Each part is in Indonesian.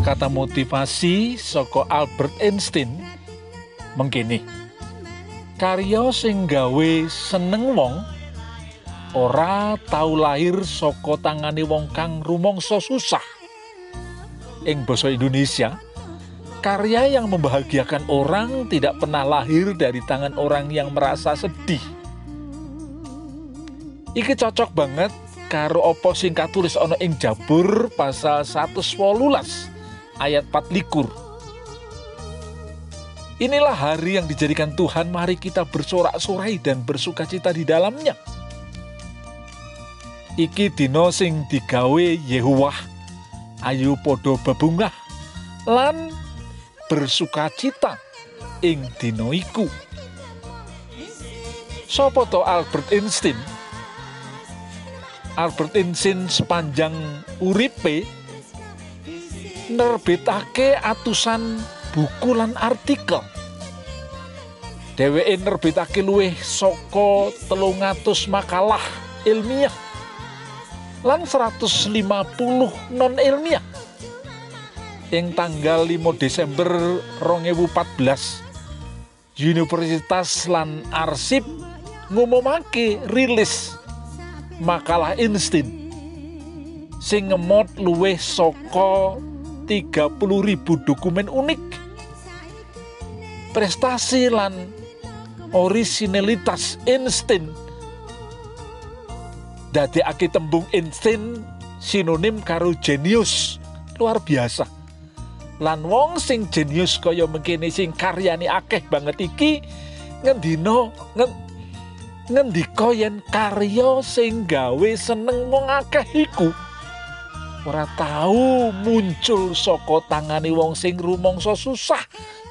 Kata-kata motivasi saka Albert Einstein mengkini. Karya sing gawe seneng wong ora tau lahir saka tangane wong kang rumangsa susah. Ing basa Indonesia, karya yang membahagiakan orang tidak pernah lahir dari tangan orang yang merasa sedih. Iki cocok banget karo apa sing katulis ana ing Jabur pasal 118 ayat 4 likur. Inilah hari yang dijadikan Tuhan, mari kita bersorak-sorai dan bersuka cita di dalamnya. Iki dino sing digawe Yehuwah, ayu podo bebungah, lan bersuka cita ing dino iku. Sopo to Albert Einstein? Albert Einstein sepanjang uripe nerbitake atusan buku lan artikel. Dheweke nerbitake luwih saka 300 makalah ilmiah lan 150 non ilmiah. Ing tanggal 5 Desember 2014 Universitas lan Arsip ngumumake rilis makalah Einstein sing ngemot luwih saka 30.000 dokumen unik prestasi lan orisinalitas Einstein. Dadekake tembung Einstein sinonim karo jenius luar biasa. Lan wong sing jenius kaya mengkene sing karyane akeh banget iki ngendina ngen, ngendika yen karya sing gawe seneng wong akeh iku ora tahu muncul saka tangane wong sing rumangsa susah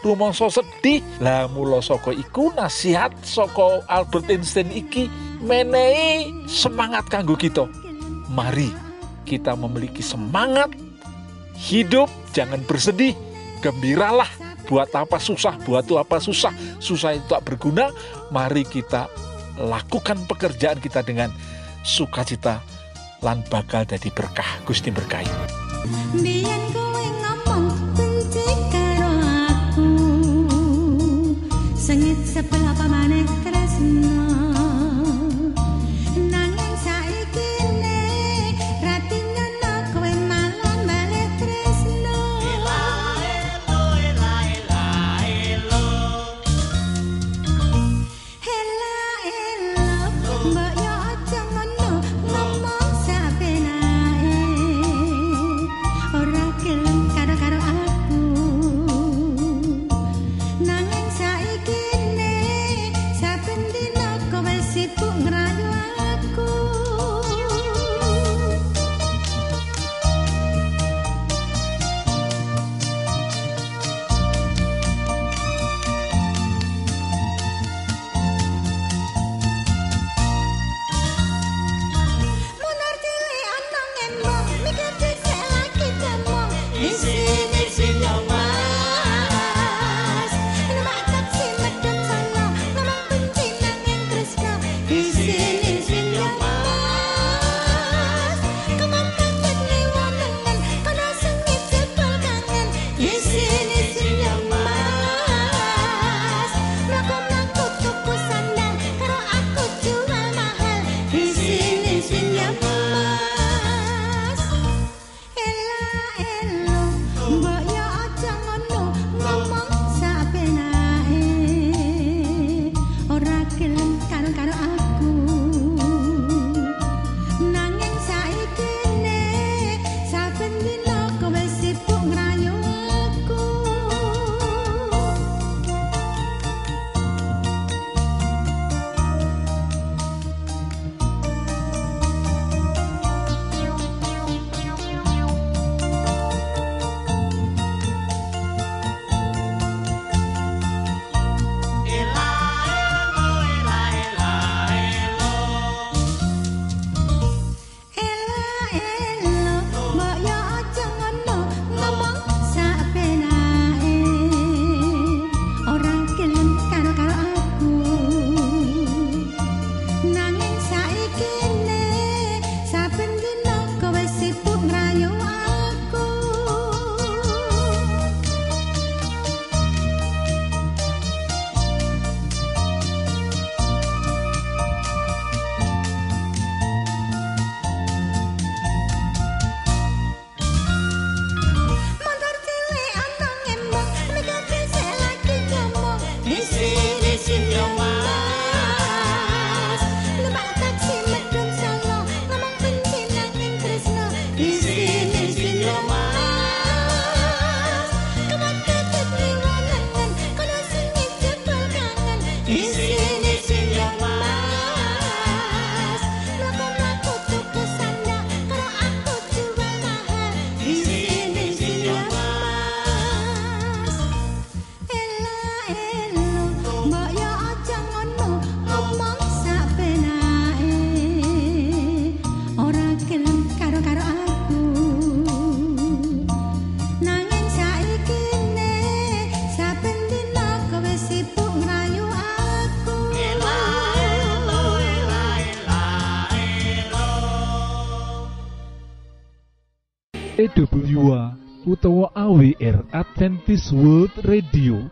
rumangsa sedih. Lah mula saka iku nasihat saka Albert Einstein iki menehi semangat kanggo kita. Mari kita memiliki semangat hidup jangan bersedih gembiralah buat apa susah buat itu apa susah susah itu tak berguna. Mari kita lakukan pekerjaan kita dengan sukacita lan bakal jadi berkah. Gusti berkahi. Sengit sebelah Tình EWA utawa AWR Adventist World Radio.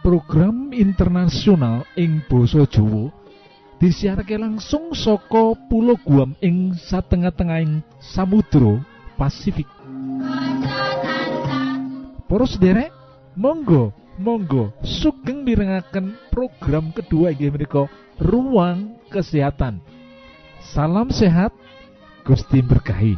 Program internasional ing basa Jawa. Disiharake langsung saka Pulo Guam ing satengah-tengahing Samudra Pasifik. Para sederek monggo monggo sugeng mirengaken program kedua inggih menika ruang kesehatan. Salam sehat Gusti berkahi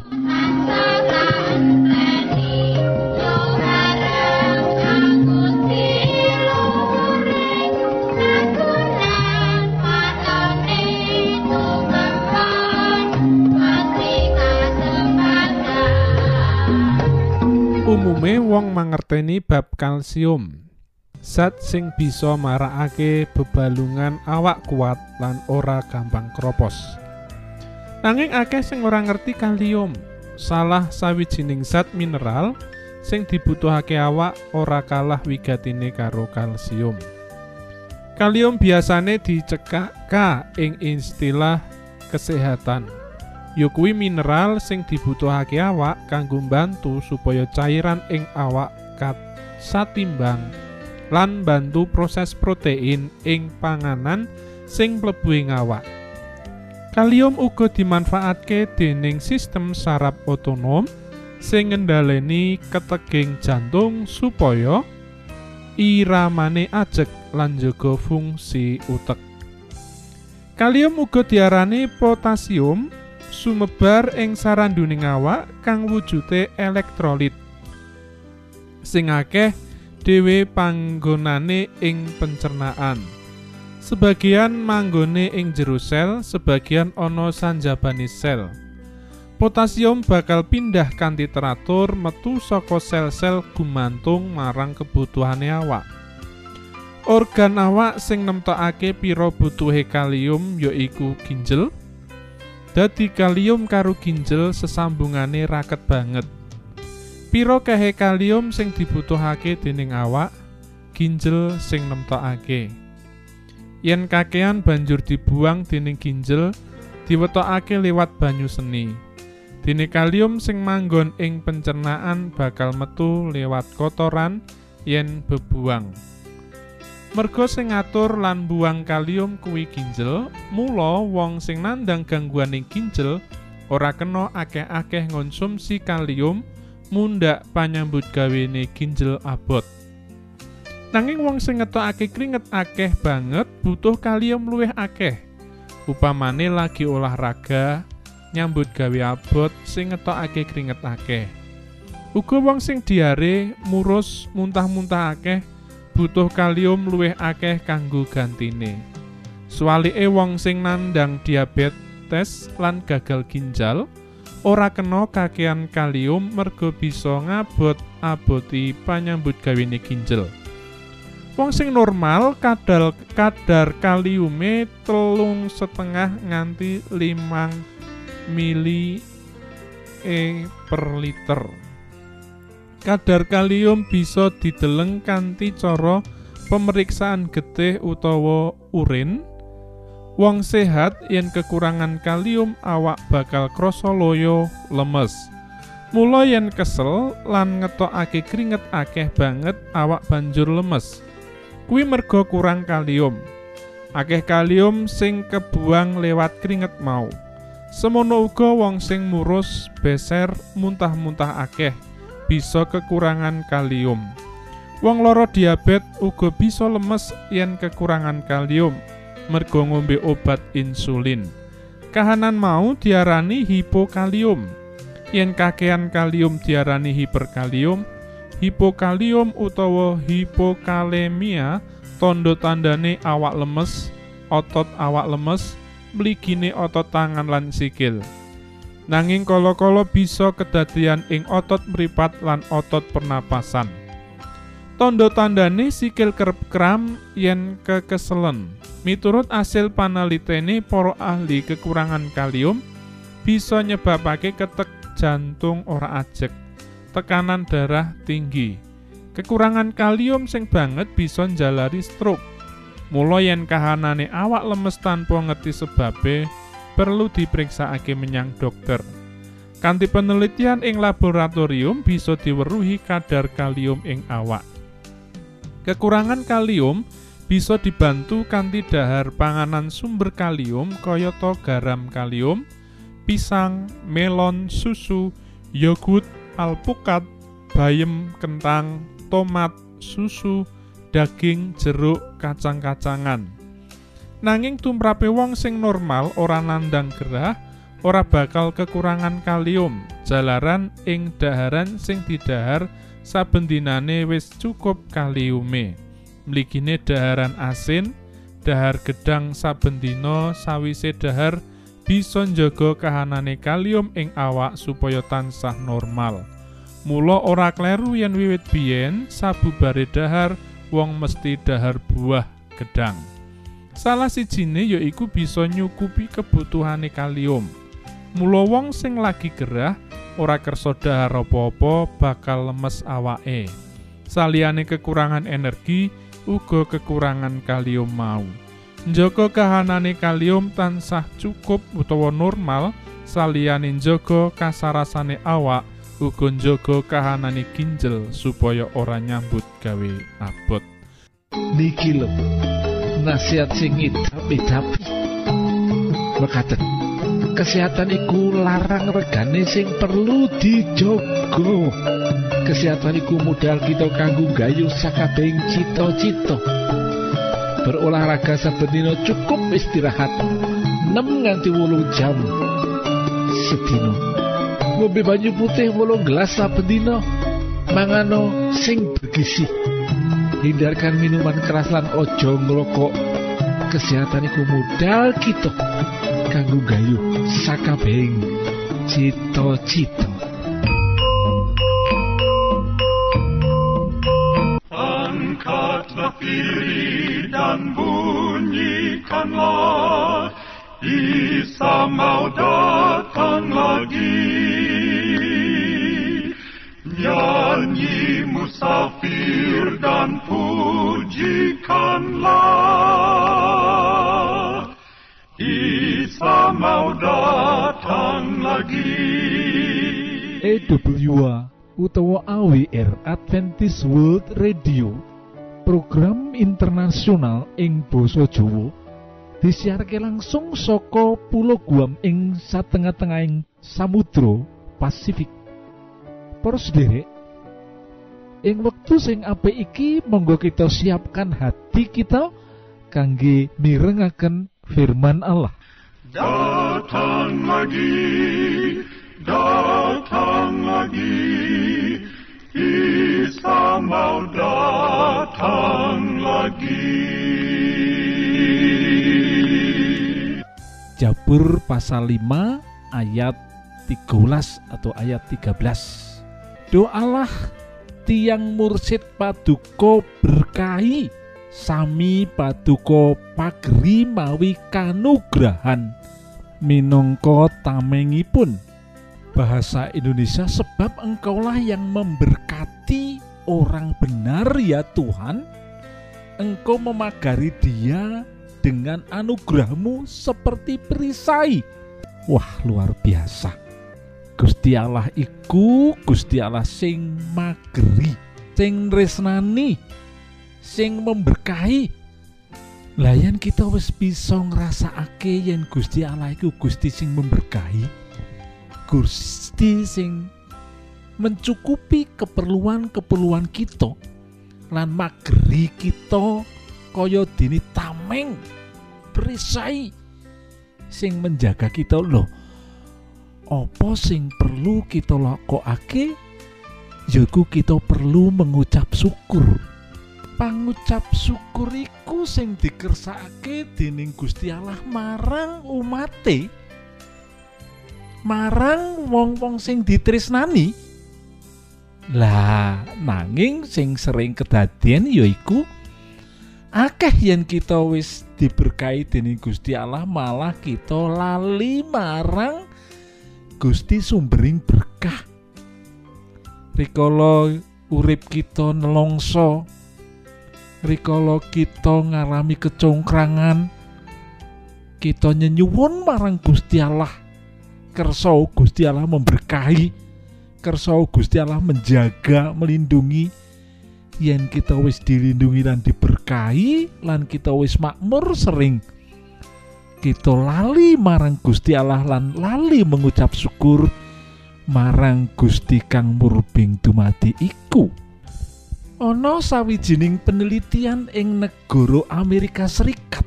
Umume wong mangerteni bab kalsium. Zat sing bisa marakake bebalungan awak kuat lan ora gampang kropos. Nanging akeh sing ora ngerti kalium. Salah sawijining zat mineral sing dibutuhake awak ora kalah wigatine karo kalsium. Kalium biasane dicekak K ing istilah kesehatan. Ya kuwi mineral sing dibutuhake awak kanggo mbantu supaya cairan ing awak kat satimbang lan bantu proses protein ing panganan sing mlebu ing awak. Kalium uga dimanfaatke dening sistem saraf otonom sing ngendhaleni keteging jantung supaya iramane ajeg lan njaga fungsi utek. Kalium uga diarani potasium sumebar ing saranduning awak kang wujude elektrolit. Sing akeh dhewe panggonane ing pencernaan. Sebagian manggone ing jero sel, sebagian ana sanjabane sel. Potasium bakal pindah kanthi teratur metu saka sel-sel gumantung marang kebutuhane awak. Organ awak sing nemtokake pira butuhe kalium yaiku ginjel, Dadi kalium karo ginjel sesambungane raket banget. Piro kahe kalium sing dibutuhake dening awak, ginjel sing nemtokake. Yen kakean banjur dibuang dening ginjel, diwetokake lewat banyu seni. Dene kalium sing manggon ing pencernaan bakal metu lewat kotoran yen bebuang. Merga sing ngatur lan buang kalium kuwi ginjel, mula wong sing nandang gangguan ing ginjel ora kena akeh-akeh ngonsumsi kalium mundak panyambut gawene ginjel abot. Nanging wong sing ngetokake kringet akeh banget butuh kalium luwih akeh. Upamane lagi olahraga, nyambut gawe abot sing ngetokake kringet akeh. Uga wong sing diare, murus, muntah-muntah akeh butuh kalium luwih akeh kanggo gantine. Suwalike wong sing nandang diabetes lan gagal ginjal ora kena kakean kalium merga bisa ngabot aboti panyambut gawene ginjel. Wong sing normal kadar kadar kaliume telung setengah nganti limang mili e per liter. Kadar kalium bisa dideleng kanthi cara pemeriksaan getih utawa urin. Wong sehat yen kekurangan kalium awak bakal krasa loyo lemes. Mula yen kesel lan ngetokake keringet akeh banget awak banjur lemes. Kuwi merga kurang kalium. Akeh kalium sing kebuang lewat keringet mau. Semono uga wong sing murus, beser, muntah-muntah akeh. Bisa kekurangan kalium. Wong loro diabet uga bisa lemes yen kekurangan kalium, merga ngombe obat insulin. Kahanan mau diarani hipokalium. Yen kakean kalium diarani hiperkalium, hipokalium utawa hipokalemia tondo-tandane awak lemes, otot awak lemes, mligine otot tangan lan sikil. Nanging kala-kala bisa kedadian ing otot mripat lan otot pernapasan. Tondo-tandane sikil kerep kram yen kekeselen. Miturut asil panalitene para ahli kekurangan kalium bisa nyebabake ketek jantung ora ajeg, tekanan darah tinggi. Kekurangan kalium sing banget bisa njalari stroke. Mula yen kahanane awak lemes tanpa ngerti sebabe, perlu diperiksakake menyang dokter. Kanthi penelitian ing laboratorium bisa diweruhi kadar kalium ing awak. Kekurangan kalium bisa dibantu kanthi dahar panganan sumber kalium kayata garam kalium, pisang, melon, susu, yogurt, alpukat, bayem, kentang, tomat, susu, daging, jeruk, kacang-kacangan. Nanging tumrape wong sing normal ora nandang gerah, ora bakal kekurangan kalium. Jalaran ing daharan sing didahar saben dinane wis cukup kaliume. Mligine daharan asin, dahar gedang saben dina sawise dahar bisa njaga kahanane kalium ing awak supaya tansah normal. Mula ora kleru yen wiwit biyen sabubare dahar wong mesti dahar buah gedang. Salah sijine yaiku bisa nyukupi kebutuhane kalium. Mula wong sing lagi gerah ora kersa dahar apa-apa bakal lemes awake. Saliyane kekurangan energi, uga kekurangan kalium mau. Njaga kahanane kalium tansah cukup utawa normal, saliyane njaga kasarasane awak, uga njaga kahanane ginjel supaya ora nyambut gawe abot. Niki lho. Nasihat sing tapi Mekaten. Kesehatan iku larang regane sing perlu dijogo. Kesehatan iku modal kita kanggo gayuh sakabehing cita-cita. Berolahraga saben dina cukup istirahat 6 nganti 8 jam sedina. Ngombe banyu putih 8 gelas saben dina. Mangano sing bergizi. Hindarkan minuman keras lan ojo ngrokok. Kesehatan iku modal kita kanggo gayuh sakabehing cita-cita. Angkatlah diri dan bunyikanlah Isa mau Nyanyi musafir dan pujikanlah. Isa mau datang lagi. EWA utawa AWR Adventist World Radio. Program internasional ing Jawa. Disiarke langsung saka Pulau Guam ing satengah-tengahing Samudra Pasifik. Para sederek, ing wektu sing apik iki monggo kita siapkan hati kita kangge mirengaken firman Allah. Datang lagi, datang lagi, Isa mau datang lagi. Jabur pasal 5 ayat 13 atau ayat 13. Doalah tiang mursid paduka berkahi sami paduka pagri mawi kanugrahan. Minangka tamengipun bahasa Indonesia sebab engkaulah yang memberkati orang benar ya Tuhan. Engkau memagari dia dengan anugerahmu seperti perisai. Wah luar biasa Gusti Allah iku Gusti Allah sing mageri sing resnani sing memberkahi. Layan kita wis bisa ngrasakake yen Gusti Allah iku Gusti sing memberkahi Gusti sing mencukupi keperluan-keperluan kita lan mageri kita kaya dene tameng perisai sing menjaga kita. Loh apa sing perlu kita lakokake? Yaiku kita perlu mengucap syukur. Pangucap syukur iku sing dikersakake dening Gusti Allah. Marang umate marang wong-wong sing ditresnani. Lah nanging sing sering kedadian yaiku akeh yen kita wis diberkahi dening Gusti Allah malah kita lali marang Gusti sumbering berkah. Rikala urip kita nelongso rikala kita ngalami kecongkrangan kita nyenyuwun marang Gusti Allah. Kersa Gusti Allah memberkahi kersa Gusti Allah menjaga melindungi. Yen kita wis dilindungi dan diberkahi lan kita wis makmur sering kita lali marang Gusti Allah lan lali mengucap syukur marang Gusti kang murbing dumadi iku. Ana sawijining penelitian ing negara Amerika Serikat.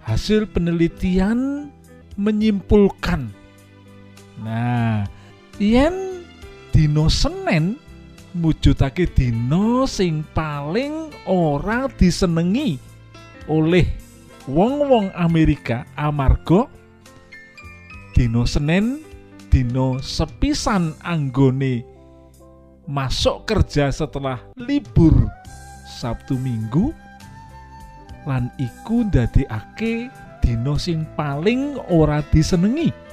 Hasil penelitian menyimpulkan nah yen dino Senin mujudake dino sing paling ora disenengi oleh wong-wong Amerika amarga dino Senin dino sepisan anggone masuk kerja setelah libur Sabtu Minggu lan iku ndadekake dino sing paling ora disenengi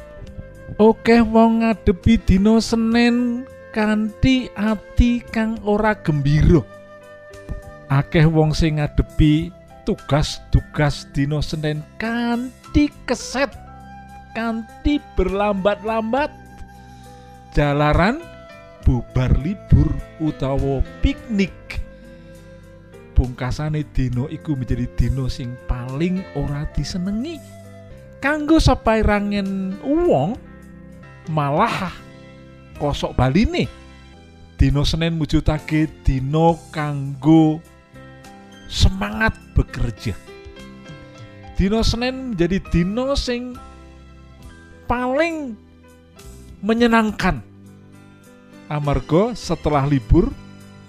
Oke wong ngadepi dino Senin kanthi ati kang ora gembira. Akeh wong sing ngadepi tugas-tugas dino Senin kanthi keset, kanthi berlambat-lambat. Jalaran bubar libur utawa piknik. Pungkasane dino iku menjadi dino sing paling ora disenengi. Kanggo sapairangen wong malah kosok baline dino Senin mujudake dino kanggo semangat bekerja dino Senin menjadi dino sing paling menyenangkan amarga setelah libur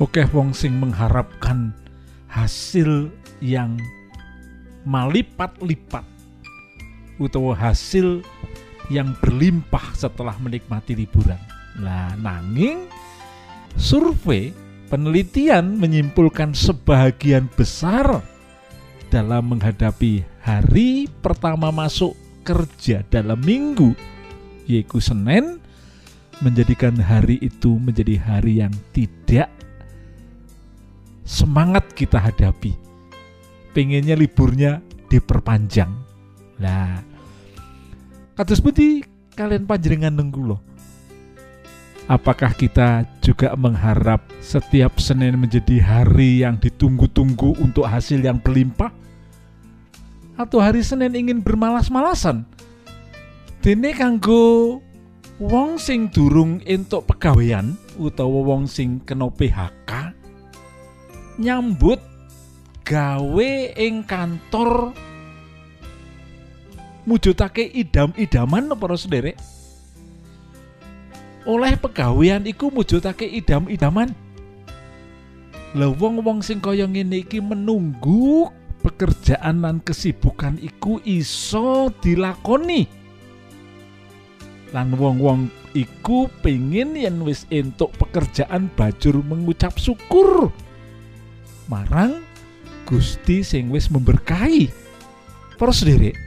oke wong sing mengharapkan hasil yang malipat-lipat utawa hasil yang berlimpah setelah menikmati liburan. Nah, nanging survei penelitian menyimpulkan sebagian besar dalam menghadapi hari pertama masuk kerja dalam minggu yaitu Senin menjadikan hari itu menjadi hari yang tidak semangat kita hadapi. Pengennya liburnya diperpanjang. Nah, kados putih kalian panjenengan nunggu loh. Apakah kita juga mengharap setiap Senin menjadi hari yang ditunggu-tunggu untuk hasil yang berlimpah? Atau hari Senin ingin bermalas-malasan? Dene kanggo wong sing durung entuk pegawean utawa wong sing kena PHK nyambut gawe ing kantor mujudake idam-idaman para sederek oleh pegawean iku mujudake idam-idaman. Lah wong-wong sing kaya ngene iki menunggu pekerjaan lan kesibukan iku iso dilakoni. Lan wong-wong iku pengen yen wis entuk pekerjaan bajur mengucap syukur. Marang Gusti sing wis memberkahi. Para sederek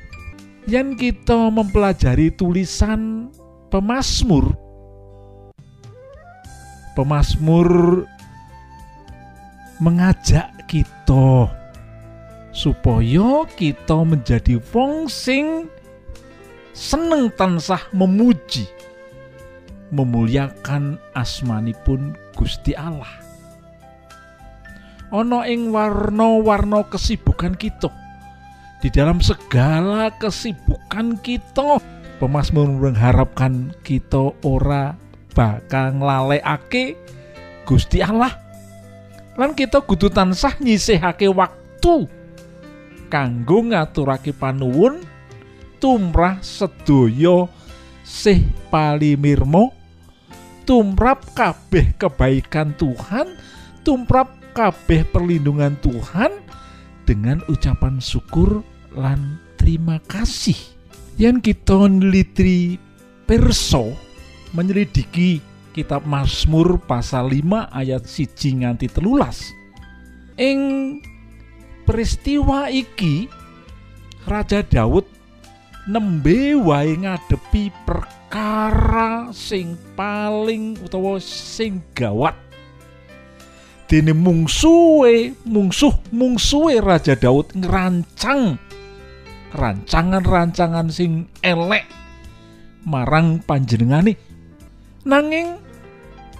yen kita mempelajari tulisan pemazmur pemazmur mengajak kita supaya kita menjadi wong sing seneng tansah memuji memuliakan asmanipun Gusti Allah. Ana ing warna-warna kesibukan kita di dalam segala kesibukan kita pemazmur mengharapkan kita ora bakal nglalekake Gusti Allah. Lan kita kudu tansah nyisihake waktu kanggo ngaturake panuwun tumrah sedaya sih palimirmo tumrap kabeh kebaikan Tuhan tumrap kabeh perlindungan Tuhan dengan ucapan syukur lan terima kasih. Yang kita neliti perso menyelidiki kitab Mazmur pasal 5 ayat siji nganti telulas ing peristiwa iki Raja Daud nembe wae ngadepi perkara sing paling utawa sing gawat dene mungsuhe mungsuh mungsuhe Raja Daud ngerancang rancangan-rancangan sing elek marang panjenengane. Nanging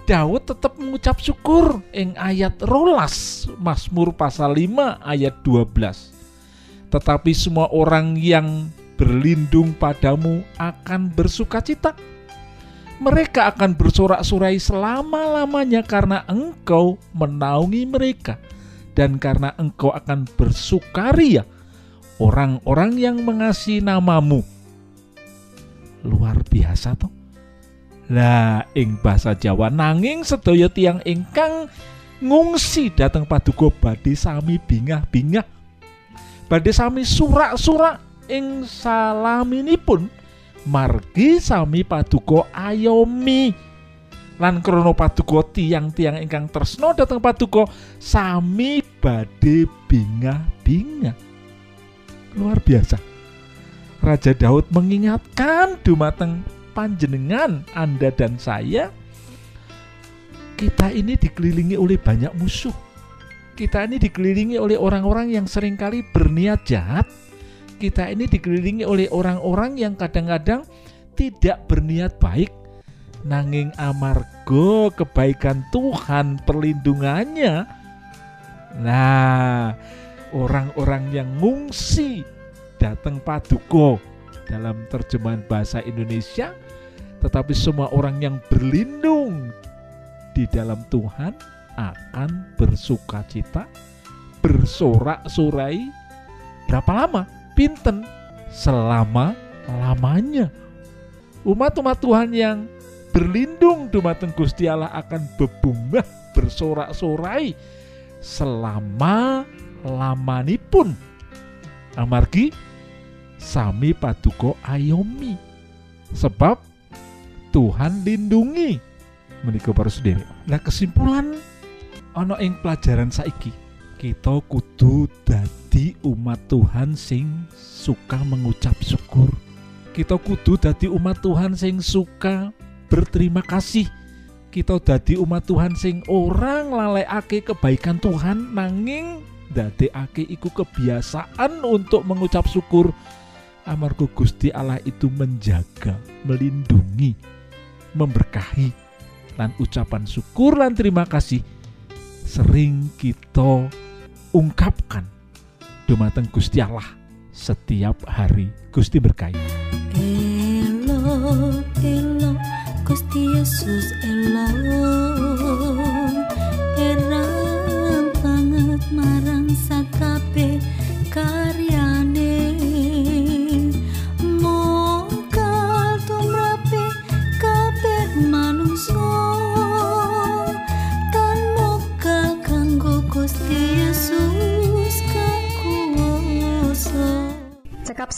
Daud tetap mengucap syukur ing ayat rolas Mazmur pasal 5 ayat 12. Tetapi semua orang yang berlindung padamu akan bersukacita. Mereka akan bersorak-sorai selama-lamanya karena engkau menaungi mereka. Dan karena engkau akan bersukaria orang-orang yang mengasihi namamu. Luar biasa toh. Lah ing bahasa Jawa nanging sedaya tiang ingkang ngungsi dateng paduka badhe sami bingah-bingah. Badhe sami surak-surak ing salaminipun margi sami paduka ayomi. Lan krono paduka tiang-tiang ingkang tresno dateng paduka sami badhe bingah-bingah. Luar biasa. Raja Daud mengingatkan dumateng panjenengan Anda dan saya kita ini dikelilingi oleh banyak musuh. Kita ini dikelilingi oleh orang-orang yang sering kali berniat jahat. Kita ini dikelilingi oleh orang-orang yang kadang-kadang tidak berniat baik. Nanging amargo kebaikan Tuhan perlindungannya. Nah, orang-orang yang ngungsi datang paduko dalam terjemahan bahasa Indonesia tetapi semua orang yang berlindung di dalam Tuhan akan bersuka cita bersorak-sorai berapa lama? Pinten? Selama lamanya umat-umat Tuhan yang berlindung dumateng Gusti Allah akan bebungah bersorak-sorai selama lamanipun amargi sami paduka ayomi sebab Tuhan lindungi menika para sendiri. Nah kesimpulan ana ing pelajaran saiki kita kudu dadi umat Tuhan sing suka mengucap syukur. Kita kudu dadi umat Tuhan sing suka berterima kasih. Kita dadi umat Tuhan sing orang lalekake kebaikan Tuhan nanging dadekake iku kebiasaan untuk mengucap syukur amarga Gusti Allah itu menjaga, melindungi, memberkahi. Lan ucapan syukur lan terima kasih sering kita ungkapkan. Dumateng Gusti Allah setiap hari. Gusti berkahi. Gusti Yesus marang sakabe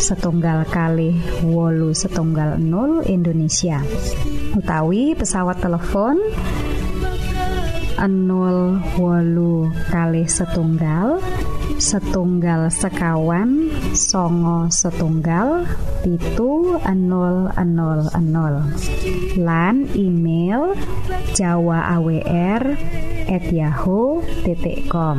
setunggal kali wolu setunggal 0 Indonesia. Utawi pesawat telepon 0 wolu kali setunggal setunggal sekawan songo setunggal pitu 000 lan email jawa awr at yahoo.com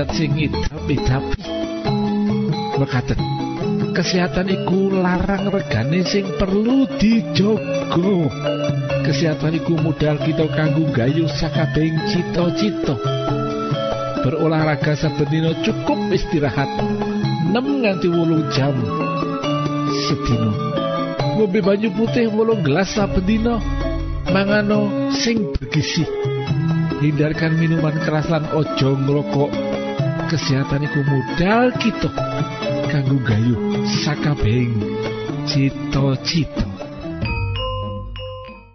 Nasihat sing ngidap-idapi. Mekaten. Kesehatan iku larang regane sing perlu dijogo. Kesehatan iku modal kita kanggo gayuh sakabehing cita-cita. Berolahraga saben dina cukup istirahat 6 nganti 8 jam sedina. Ngombe banyu putih 8 gelas saben dina. Mangano sing bergizi. Hindarkan minuman keras lan ojo ngrokok. Kesehatan iku modal kita kanggo gayuh sakabehing cita-cita.